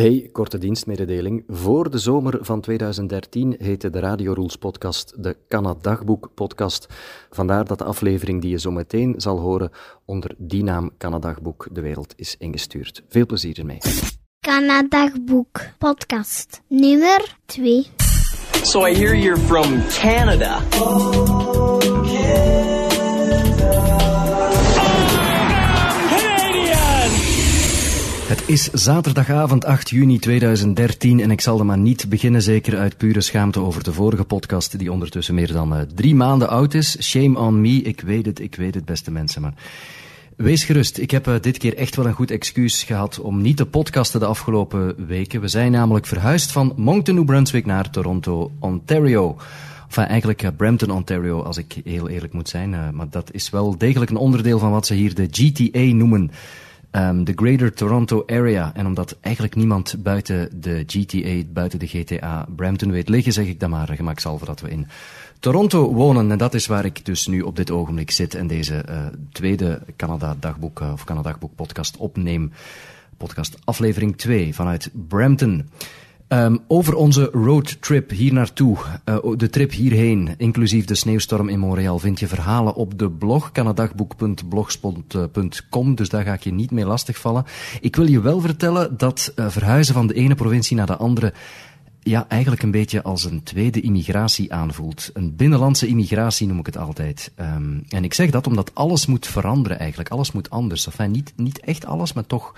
Hey, korte dienstmededeling. Voor de zomer van 2013 heette de Radio Rules podcast de Canadagboek podcast. Vandaar dat de aflevering die je zo meteen zal horen onder die naam Canadagboek de wereld is ingestuurd. Veel plezier ermee. Canadagboek podcast nummer 2. So I hear you're from Canada. Het is zaterdagavond 8 juni 2013 en ik zal er maar niet beginnen, zeker uit pure schaamte over de vorige podcast, die ondertussen meer dan uh, drie maanden oud is. Shame on me, ik weet het, ik weet het, beste mensen, maar... Wees gerust, ik heb uh, dit keer echt wel een goed excuus gehad om niet te podcasten de afgelopen weken. We zijn namelijk verhuisd van Moncton, New Brunswick naar Toronto, Ontario. Enfin, eigenlijk uh, Brampton, Ontario, als ik heel eerlijk moet zijn. maar dat is wel degelijk een onderdeel van wat ze hier de GTA noemen um, de Greater Toronto Area. En omdat eigenlijk niemand buiten de GTA, buiten de GTA Brampton weet liggen, zeg ik dan maar gemakshalve dat we in Toronto wonen. En dat is waar ik dus nu op dit ogenblik zit en deze uh, tweede Canada dagboek uh, of Canada dagboek podcast opneem. Podcast aflevering 2 vanuit Brampton. Um, over onze roadtrip hier naartoe, uh, de trip hierheen, inclusief de sneeuwstorm in Montreal, vind je verhalen op de blog, canadagboek.blogspot.com, dus daar ga ik je niet mee lastigvallen. Ik wil je wel vertellen dat uh, verhuizen van de ene provincie naar de andere ja, eigenlijk een beetje als een tweede immigratie aanvoelt. Een binnenlandse immigratie noem ik het altijd. Um, en ik zeg dat omdat alles moet veranderen eigenlijk, alles moet anders. Enfin, niet, niet echt alles, maar toch,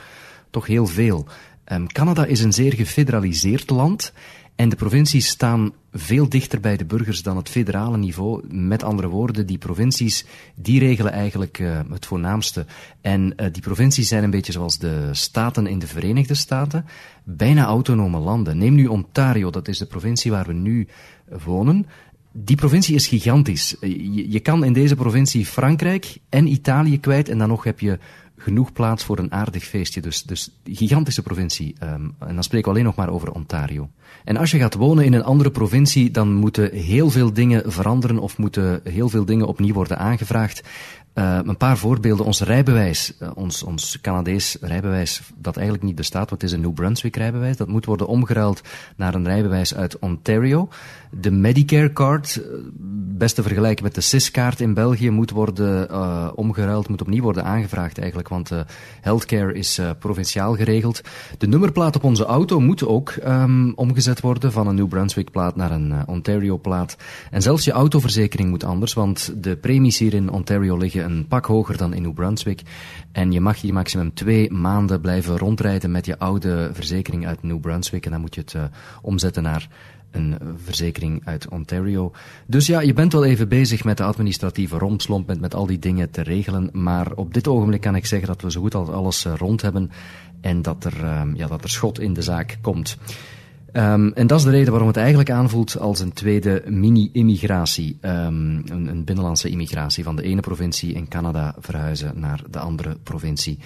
toch heel veel. Um, Canada is een zeer gefederaliseerd land en de provincies staan veel dichter bij de burgers dan het federale niveau. Met andere woorden, die provincies die regelen eigenlijk uh, het voornaamste. En uh, die provincies zijn een beetje zoals de staten in de Verenigde Staten, bijna autonome landen. Neem nu Ontario, dat is de provincie waar we nu wonen. Die provincie is gigantisch. Je kan in deze provincie Frankrijk en Italië kwijt en dan nog heb je genoeg plaats voor een aardig feestje. Dus, dus gigantische provincie. Um, en dan spreken we alleen nog maar over Ontario. En als je gaat wonen in een andere provincie, dan moeten heel veel dingen veranderen of moeten heel veel dingen opnieuw worden aangevraagd. Uh, een paar voorbeelden. Ons rijbewijs, uh, ons, ons Canadees rijbewijs, dat eigenlijk niet bestaat, wat is een New Brunswick rijbewijs, dat moet worden omgeruild naar een rijbewijs uit Ontario. De Medicare card, uh, best te vergelijken met de CIS-kaart in België, moet worden omgeruild, moet opnieuw worden aangevraagd eigenlijk, want healthcare is provinciaal geregeld. De nummerplaat op onze auto moet ook um, omgezet worden van een New Brunswick plaat naar een Ontario plaat. En zelfs je autoverzekering moet anders, want de premies hier in Ontario liggen een pak hoger dan in New Brunswick. En je mag hier maximum twee maanden blijven rondrijden met je oude verzekering uit New Brunswick. En dan moet je het uh, omzetten naar een verzekering uit Ontario. Dus ja, je bent wel even bezig met de administratieve rompslomp, met, met al die dingen te regelen. Maar op dit ogenblik kan ik zeggen dat we zo goed als alles uh, rond hebben. En dat er, uh, ja, dat er schot in de zaak komt. Um, en dat is de reden waarom het eigenlijk aanvoelt als een tweede mini-immigratie. Um, een, een, binnenlandse immigratie van de ene provincie in Canada verhuizen naar de andere provincie.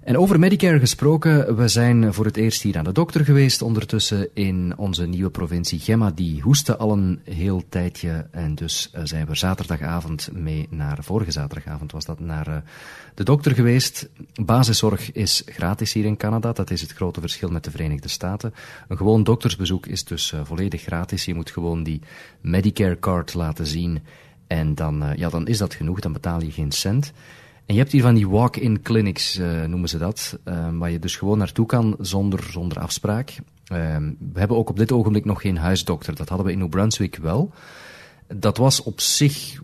En over Medicare gesproken, we zijn voor het eerst hier aan de dokter geweest ondertussen in onze nieuwe provincie. Gemma die hoestte al een heel tijdje en dus uh, zijn we zaterdagavond mee naar, vorige zaterdagavond was dat, naar uh, de dokter geweest. Basiszorg is gratis hier in Canada, dat is het grote verschil met de Verenigde Staten. Een gewoon doktersbezoek is dus uh, volledig gratis, je moet gewoon die Medicare card laten zien en dan, ja, dan is dat genoeg, dan betaal je geen cent. En je hebt hier van die walk-in clinics, uh, noemen ze dat, uh, waar je dus gewoon naartoe kan zonder, zonder afspraak. Uh, we hebben ook op dit ogenblik nog geen huisdokter. Dat hadden we in New Brunswick wel. Dat was op zich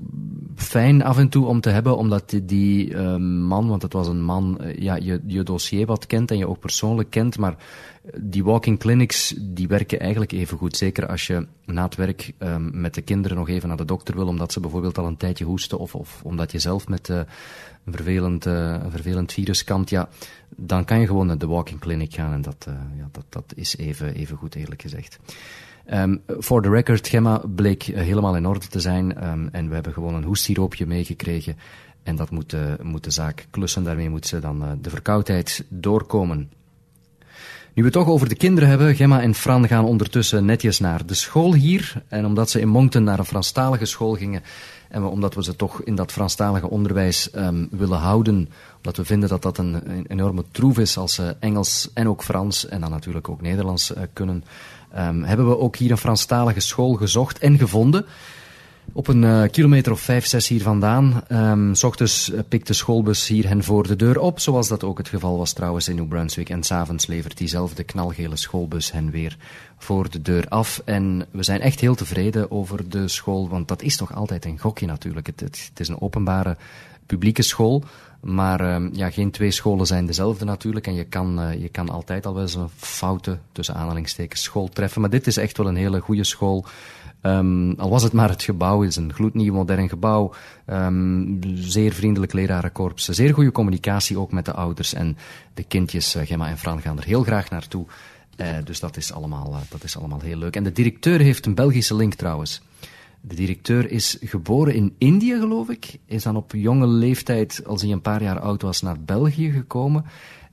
fijn af en toe om te hebben, omdat die, uh, man, want het was een man, uh, ja, je, je dossier wat kent en je ook persoonlijk kent, maar die walking clinics, die werken eigenlijk even goed. Zeker als je na het werk um, met de kinderen nog even naar de dokter wil, omdat ze bijvoorbeeld al een tijdje hoesten, of, of omdat je zelf met uh, een, vervelend, een vervelend virus kampt, ja, dan kan je gewoon naar de walking clinic gaan en dat, ja, dat, dat is even, even goed, eerlijk gezegd. Um, for the record, Gemma bleek helemaal in orde te zijn um, en we hebben gewoon een hoestsiroopje meegekregen en dat moet, uh, moet de zaak klussen. Daarmee moet ze dan uh, de verkoudheid doorkomen. Nu we het toch over de kinderen hebben, Gemma en Fran gaan ondertussen netjes naar de school hier. En omdat ze in Moncton naar een Franstalige school gingen, en omdat we ze toch in dat Franstalige onderwijs um, willen houden, omdat we vinden dat dat een, enorme troef is als ze Engels en ook Frans en dan natuurlijk ook Nederlands uh, kunnen, um, hebben we ook hier een Franstalige school gezocht en gevonden. Op een uh, kilometer of vijf, zes hier vandaan. Um, s ochtends uh, pikt de schoolbus hier hen voor de deur op, zoals dat ook het geval was trouwens in New Brunswick. En s'avonds levert diezelfde knalgele schoolbus hen weer voor de deur af. En we zijn echt heel tevreden over de school, want dat is toch altijd een gokje natuurlijk. Het, het is een openbare publieke school. Maar uh, ja, geen twee scholen zijn dezelfde natuurlijk. En je kan, uh, je kan altijd al wel eens een foute, tussen aanhalingstekens, school treffen. Maar dit is echt wel een hele goede school. Um, al was het maar het gebouw, het is een gloednieuw modern gebouw. Um, zeer vriendelijk lerarenkorps. Zeer goede communicatie ook met de ouders. En de kindjes, uh, Gemma en Fran, gaan er heel graag naartoe. Uh, dus dat is, allemaal, dat is allemaal heel leuk. En de directeur heeft een Belgische link trouwens. De directeur is geboren in India, geloof ik. Is dan op jonge leeftijd, als hij een paar jaar oud was, naar België gekomen.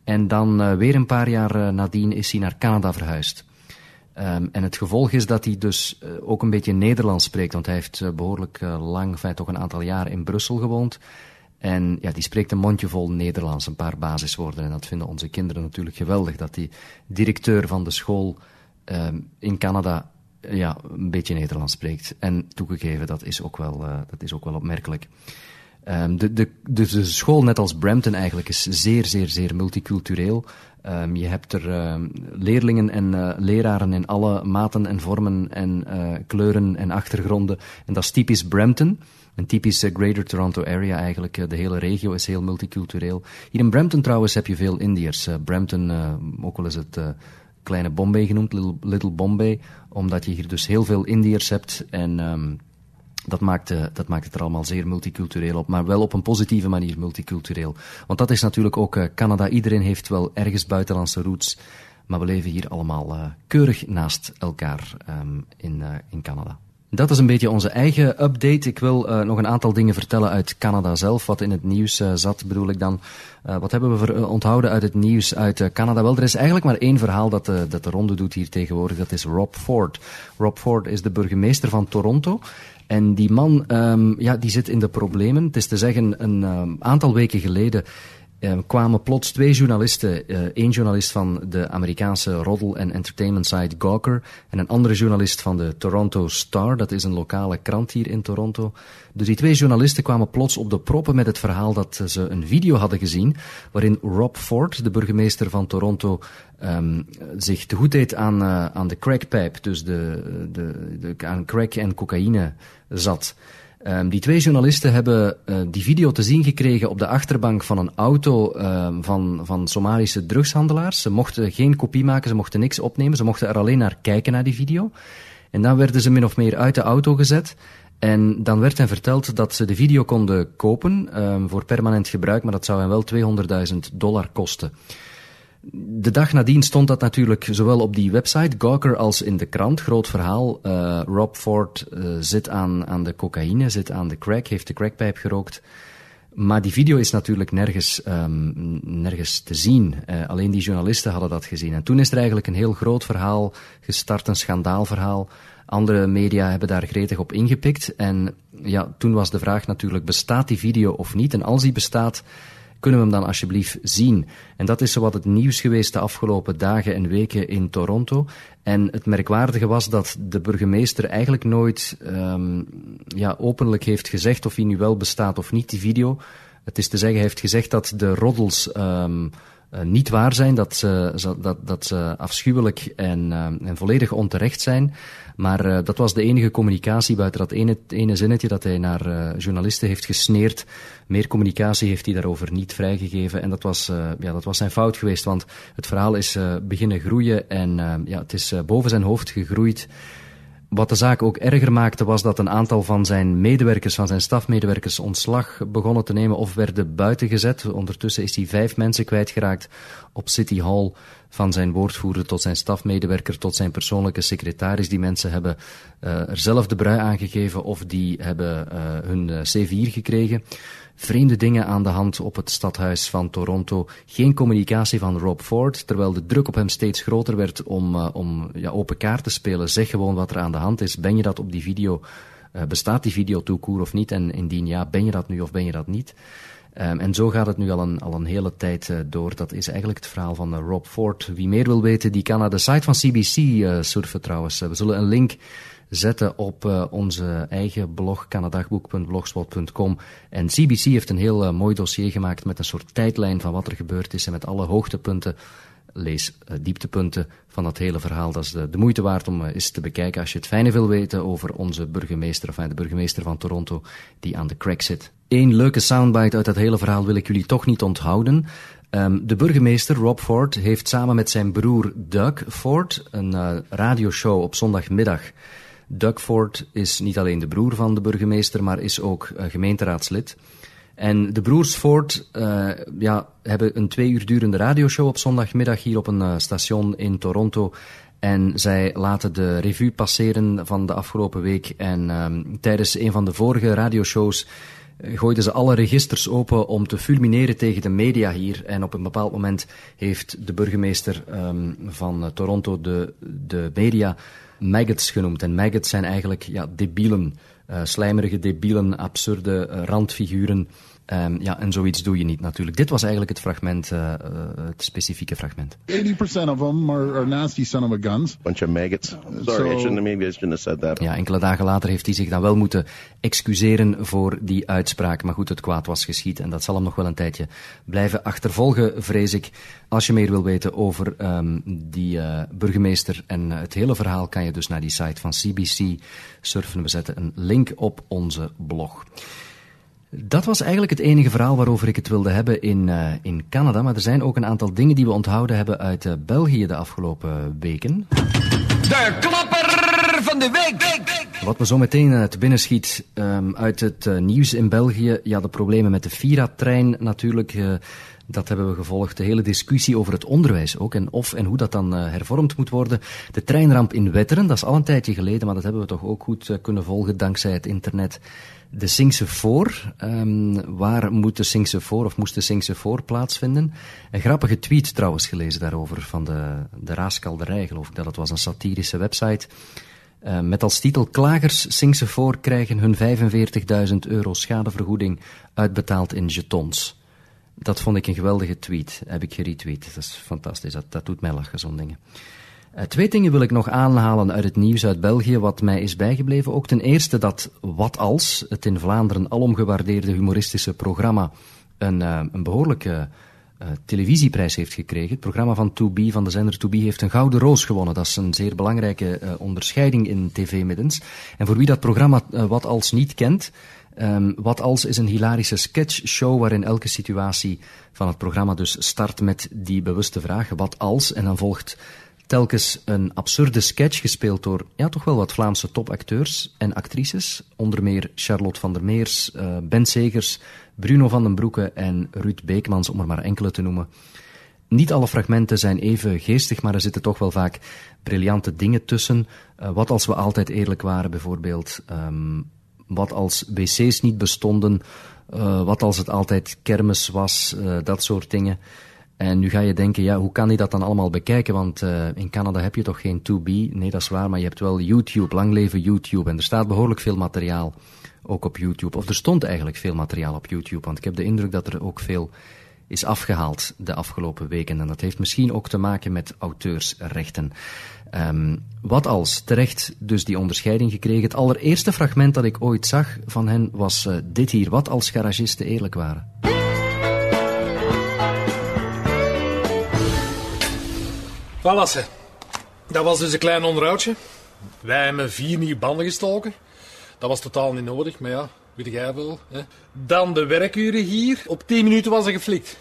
En dan uh, weer een paar jaar uh, nadien is hij naar Canada verhuisd. Um, en het gevolg is dat hij dus uh, ook een beetje Nederlands spreekt, want hij heeft behoorlijk lang, enfin, toch een aantal jaar in Brussel gewoond. En ja, die spreekt een mondjevol Nederlands, een paar basiswoorden. En dat vinden onze kinderen natuurlijk geweldig, dat die directeur van de school um, in Canada ja, een beetje Nederlands spreekt. En toegegeven, dat is ook wel, dat is ook wel opmerkelijk. Um, de, de, de, de school, net als Brampton eigenlijk, is zeer, zeer, zeer multicultureel. Um, je hebt er uh, leerlingen en uh, leraren in alle maten en vormen en kleuren en achtergronden. En dat is typisch Brampton. Een typische Greater Toronto Area eigenlijk. De hele regio is heel multicultureel. Hier in Brampton trouwens heb je veel Indiërs. Brampton, ook wel eens het kleine Bombay genoemd, Little, Little Bombay. Omdat je hier dus heel veel Indiërs hebt en... Um, dat maakt, uh, dat het er allemaal zeer multicultureel op, maar wel op een positieve manier multicultureel. Want dat is natuurlijk ook uh, Canada. Iedereen heeft wel ergens buitenlandse roots, maar we leven hier allemaal uh, keurig naast elkaar um, in, in Canada. Dat is een beetje onze eigen update. Ik wil uh, nog een aantal dingen vertellen uit Canada zelf, wat in het nieuws uh, zat, bedoel ik dan. Uh, wat hebben we onthouden uit het nieuws uit Canada? Wel, er is eigenlijk maar één verhaal dat, dat de ronde doet hier tegenwoordig. Dat is Rob Ford. Rob Ford is de burgemeester van Toronto. En die man, um, ja, die zit in de problemen. Het is te zeggen, een um, aantal weken geleden uh, kwamen plots twee journalisten. Uh, één journalist van de Amerikaanse roddel- en entertainment site Gawker en een andere journalist van de Toronto Star. Dat is een lokale krant hier in Toronto. Dus die twee journalisten kwamen plots op de proppen met het verhaal dat ze een video hadden gezien waarin Rob Ford, de burgemeester van Toronto, um, zich te goed deed aan, uh, aan de crackpijp, dus de, de, de, aan crack en cocaïne zat. Um, die twee journalisten hebben uh, die video te zien gekregen op de achterbank van een auto uh, van, van Somalische drugshandelaars. Ze mochten geen kopie maken, ze mochten niks opnemen, ze mochten er alleen naar kijken naar die video. En dan werden ze min of meer uit de auto gezet. En dan werd hen verteld dat ze de video konden kopen um, voor permanent gebruik, maar dat zou hen wel 200.000 dollar kosten. De dag nadien stond dat natuurlijk zowel op die website, Gawker, als in de krant. Groot verhaal. Uh, Rob Ford uh, zit aan, aan de cocaïne, zit aan de crack, heeft de crackpijp gerookt. Maar die video is natuurlijk nergens, um, nergens te zien. Uh, alleen die journalisten hadden dat gezien. En toen is er eigenlijk een heel groot verhaal gestart, een schandaalverhaal. Andere media hebben daar gretig op ingepikt. En ja, toen was de vraag natuurlijk, bestaat die video of niet? En als die bestaat, kunnen we hem dan alsjeblieft zien? En dat is zowat het nieuws geweest de afgelopen dagen en weken in Toronto. En het merkwaardige was dat de burgemeester eigenlijk nooit um, ja, openlijk heeft gezegd of hij nu wel bestaat of niet, die video. Het is te zeggen, hij heeft gezegd dat de roddels um, uh, niet waar zijn, dat ze, dat, dat ze afschuwelijk en, uh, en volledig onterecht zijn. Maar uh, dat was de enige communicatie buiten dat ene, ene zinnetje dat hij naar journalisten heeft gesneerd. Meer communicatie heeft hij daarover niet vrijgegeven. En dat was, ja, dat was zijn fout geweest, want het verhaal is beginnen groeien en ja, het is boven zijn hoofd gegroeid. Wat de zaak ook erger maakte was dat een aantal van zijn medewerkers, van zijn stafmedewerkers, ontslag begonnen te nemen of werden buiten gezet. Ondertussen is hij vijf mensen kwijtgeraakt op City Hall van zijn woordvoerder tot zijn stafmedewerker tot zijn persoonlijke secretaris. Die mensen hebben uh, er zelf de brui aangegeven of die hebben uh, hun C4 gekregen. Vreemde dingen aan de hand op het stadhuis van Toronto. Geen communicatie van Rob Ford, terwijl de druk op hem steeds groter werd om, uh, om ja, open kaart te spelen. Zeg gewoon wat er aan de hand is. Ben je dat op die video? bestaat die video toekoer of niet? En indien ja, ben je dat nu of ben je dat niet? Um, en zo gaat het nu al een, al een hele tijd uh, door. Dat is eigenlijk het verhaal van Rob Ford. Wie meer wil weten, die kan naar de site van CBC surfen trouwens. we zullen een link zetten op onze eigen blog, canadagboek.blogspot.com. En CBC heeft een heel mooi dossier gemaakt met een soort tijdlijn van wat er gebeurd is en met alle hoogtepunten lees uh, dieptepunten van dat hele verhaal. Dat is de, moeite waard om eens te bekijken als je het fijne wil weten over onze burgemeester, of de burgemeester van Toronto, die aan de crack zit. Eén leuke soundbite uit dat hele verhaal wil ik jullie toch niet onthouden. Um, de burgemeester, Rob Ford, heeft samen met zijn broer Doug Ford een radioshow op zondagmiddag. Doug Ford is niet alleen de broer van de burgemeester, maar is ook gemeenteraadslid. En de broers Ford uh, ja, hebben een twee uur durende radioshow op zondagmiddag hier op een uh, station in Toronto. En zij laten de revue passeren van de afgelopen week. En um, tijdens een van de vorige radioshows eh, gooiden ze alle registers open om te fulmineren tegen de media hier. En op een bepaald moment heeft de burgemeester um, van Toronto de, de media maggots genoemd. En maggots zijn eigenlijk ja, debielen. Uh, slijmerige, debielen, absurde uh, randfiguren. Um, ja, en zoiets doe je niet natuurlijk. Dit was eigenlijk het fragment, uh, uh, het specifieke fragment. 80% of them are, are nasty son of a guns. Bunch of maggots. Sorry, so, I shouldn't, maybe I shouldn't have said that. Ja, enkele dagen later heeft hij zich dan wel moeten excuseren voor die uitspraak. Maar goed, het kwaad was geschied en dat zal hem nog wel een tijdje blijven achtervolgen, vrees ik. Als je meer wil weten over um, die uh, burgemeester en het hele verhaal, kan je dus naar die site van CBC surfen. We zetten een link op onze blog. Dat was eigenlijk het enige verhaal waarover ik het wilde hebben in, uh, in Canada. Maar er zijn ook een aantal dingen die we onthouden hebben uit uh, België de afgelopen weken. De klapper van de week! week. Wat me zo meteen uh, te binnen schiet um, uit het nieuws in België. Ja, de problemen met de Vira-trein natuurlijk. Dat hebben we gevolgd. De hele discussie over het onderwijs ook. En of en hoe dat dan hervormd moet worden. De treinramp in Wetteren, dat is al een tijdje geleden, maar dat hebben we toch ook goed kunnen volgen dankzij het internet. De Singse Voor. Um, waar moet de Singse Voor of moest de Singse Voor plaatsvinden? Een grappige tweet trouwens gelezen daarover van de, de Raaskalderij, geloof ik dat het was. Een satirische website. Uh, met als titel Klagers Singse Voor krijgen hun 45.000 euro schadevergoeding uitbetaald in jetons. Dat vond ik een geweldige tweet. Heb ik geretweet. Dat is fantastisch. Dat, dat doet mij lachen, zo'n dingen. Uh, twee dingen wil ik nog aanhalen uit het nieuws uit België, wat mij is bijgebleven. Ook ten eerste dat Wat Als, het in Vlaanderen alom gewaardeerde humoristische programma, een, uh, een behoorlijke uh, televisieprijs heeft gekregen. Het programma van 2B, van de zender 2B, heeft een Gouden Roos gewonnen. Dat is een zeer belangrijke onderscheiding in tv-middens. En voor wie dat programma Wat Als niet kent, Um, wat als is een hilarische sketchshow waarin elke situatie van het programma dus start met die bewuste vraag, wat als? En dan volgt telkens een absurde sketch gespeeld door ja, toch wel wat Vlaamse topacteurs en actrices. Onder meer Charlotte van der Meers, Ben Segers, Bruno van den Broeke en Ruud Beekmans, om er maar enkele te noemen. Niet alle fragmenten zijn even geestig, maar er zitten toch wel vaak briljante dingen tussen. Uh, wat als we altijd eerlijk waren, bijvoorbeeld. Um, wat als wc's niet bestonden, uh, wat als het altijd kermis was, uh, dat soort dingen. En nu ga je denken, ja, hoe kan hij dat dan allemaal bekijken? Want uh, in Canada heb je toch geen 2B? Nee, dat is waar, maar je hebt wel YouTube, lang leven YouTube. En er staat behoorlijk veel materiaal ook op YouTube. Of er stond eigenlijk veel materiaal op YouTube, want ik heb de indruk dat er ook veel is afgehaald de afgelopen weken. En dat heeft misschien ook te maken met auteursrechten. Um, wat als terecht dus die onderscheiding gekregen. Het allereerste fragment dat ik ooit zag van hen was uh, dit hier. Wat als garagisten eerlijk waren. Voilà, dat was dus een klein onderhoudje. Wij hebben vier nieuwe banden gestoken. Dat was totaal niet nodig, maar ja, weet jij wel. Hè. Dan de werkuren hier. Op 10 minuten was er geflikt.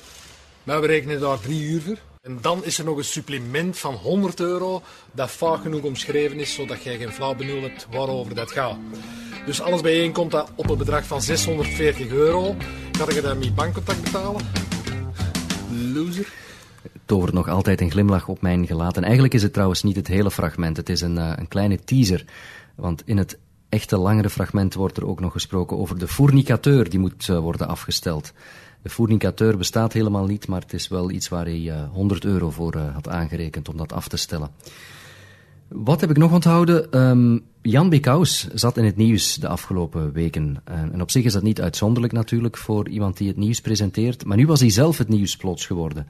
Maar we rekenen daar drie uur voor. En dan is er nog een supplement van 100 euro dat vaak genoeg omschreven is, zodat jij geen flauw benul hebt waarover dat gaat. Dus alles bijeen komt dat op een bedrag van 640 euro. Ga je dat met bankcontact betalen? Loser. Tovert nog altijd een glimlach op mijn gelaat. En eigenlijk is het trouwens niet het hele fragment. Het is een, uh, een kleine teaser. Want in het echte langere fragment wordt er ook nog gesproken over de fournicateur die moet uh, worden afgesteld. De fournicateur bestaat helemaal niet, maar het is wel iets waar hij uh, 100 euro voor had aangerekend om dat af te stellen. Wat heb ik nog onthouden? Um, Jan Bekaus zat in het nieuws de afgelopen weken. En op zich is dat niet uitzonderlijk natuurlijk voor iemand die het nieuws presenteert. Maar nu was hij zelf het nieuws plots geworden.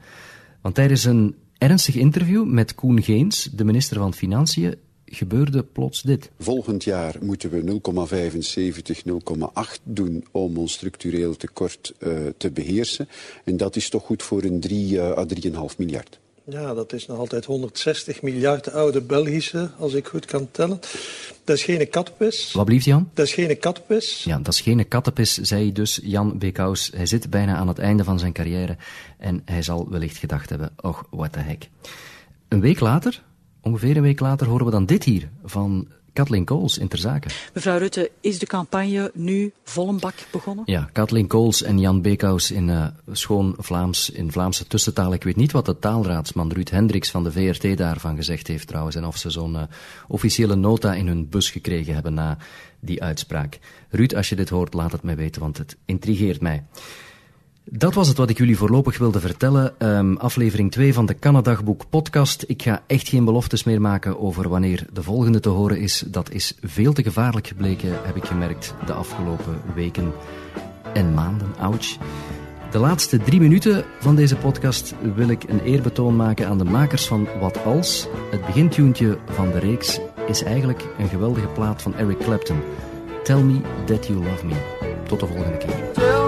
Want tijdens een ernstig interview met Koen Geens, de minister van Financiën, gebeurde plots dit. Volgend jaar moeten we 0,75, 0,8 doen om ons structureel tekort uh, te beheersen. En dat is toch goed voor een 3 uh, à 3,5 miljard. Ja, dat is nog altijd 160 miljard oude Belgische, als ik goed kan tellen. Dat is geen kattenpis. Wat blieft Jan? Dat is geen kattenpis. Ja, dat is geen kattenpis, zei dus Jan Bekaus. Hij zit bijna aan het einde van zijn carrière en hij zal wellicht gedacht hebben, och, what the heck. Een week later, ongeveer een week later, horen we dan dit hier van Kathleen Coles in ter zake. Mevrouw Rutte, is de campagne nu vol een bak begonnen? Ja, Kathleen Coles en Jan Beekhuis in uh, schoon Vlaams, in Vlaamse tussentaal. Ik weet niet wat de taalraadsman Ruud Hendricks van de VRT daarvan gezegd heeft trouwens. En of ze zo'n uh, officiële nota in hun bus gekregen hebben na die uitspraak. Ruud, als je dit hoort, laat het mij weten, want het intrigeert mij. Dat was het wat ik jullie voorlopig wilde vertellen. Um, aflevering 2 van de Canadagboek podcast. Ik ga echt geen beloftes meer maken over wanneer de volgende te horen is. Dat is veel te gevaarlijk gebleken, heb ik gemerkt, de afgelopen weken en maanden. Ouch. De laatste drie minuten van deze podcast wil ik een eerbetoon maken aan de makers van Wat Als. Het begintuntje van de reeks is eigenlijk een geweldige plaat van Eric Clapton. Tell me that you love me. Tot de volgende keer.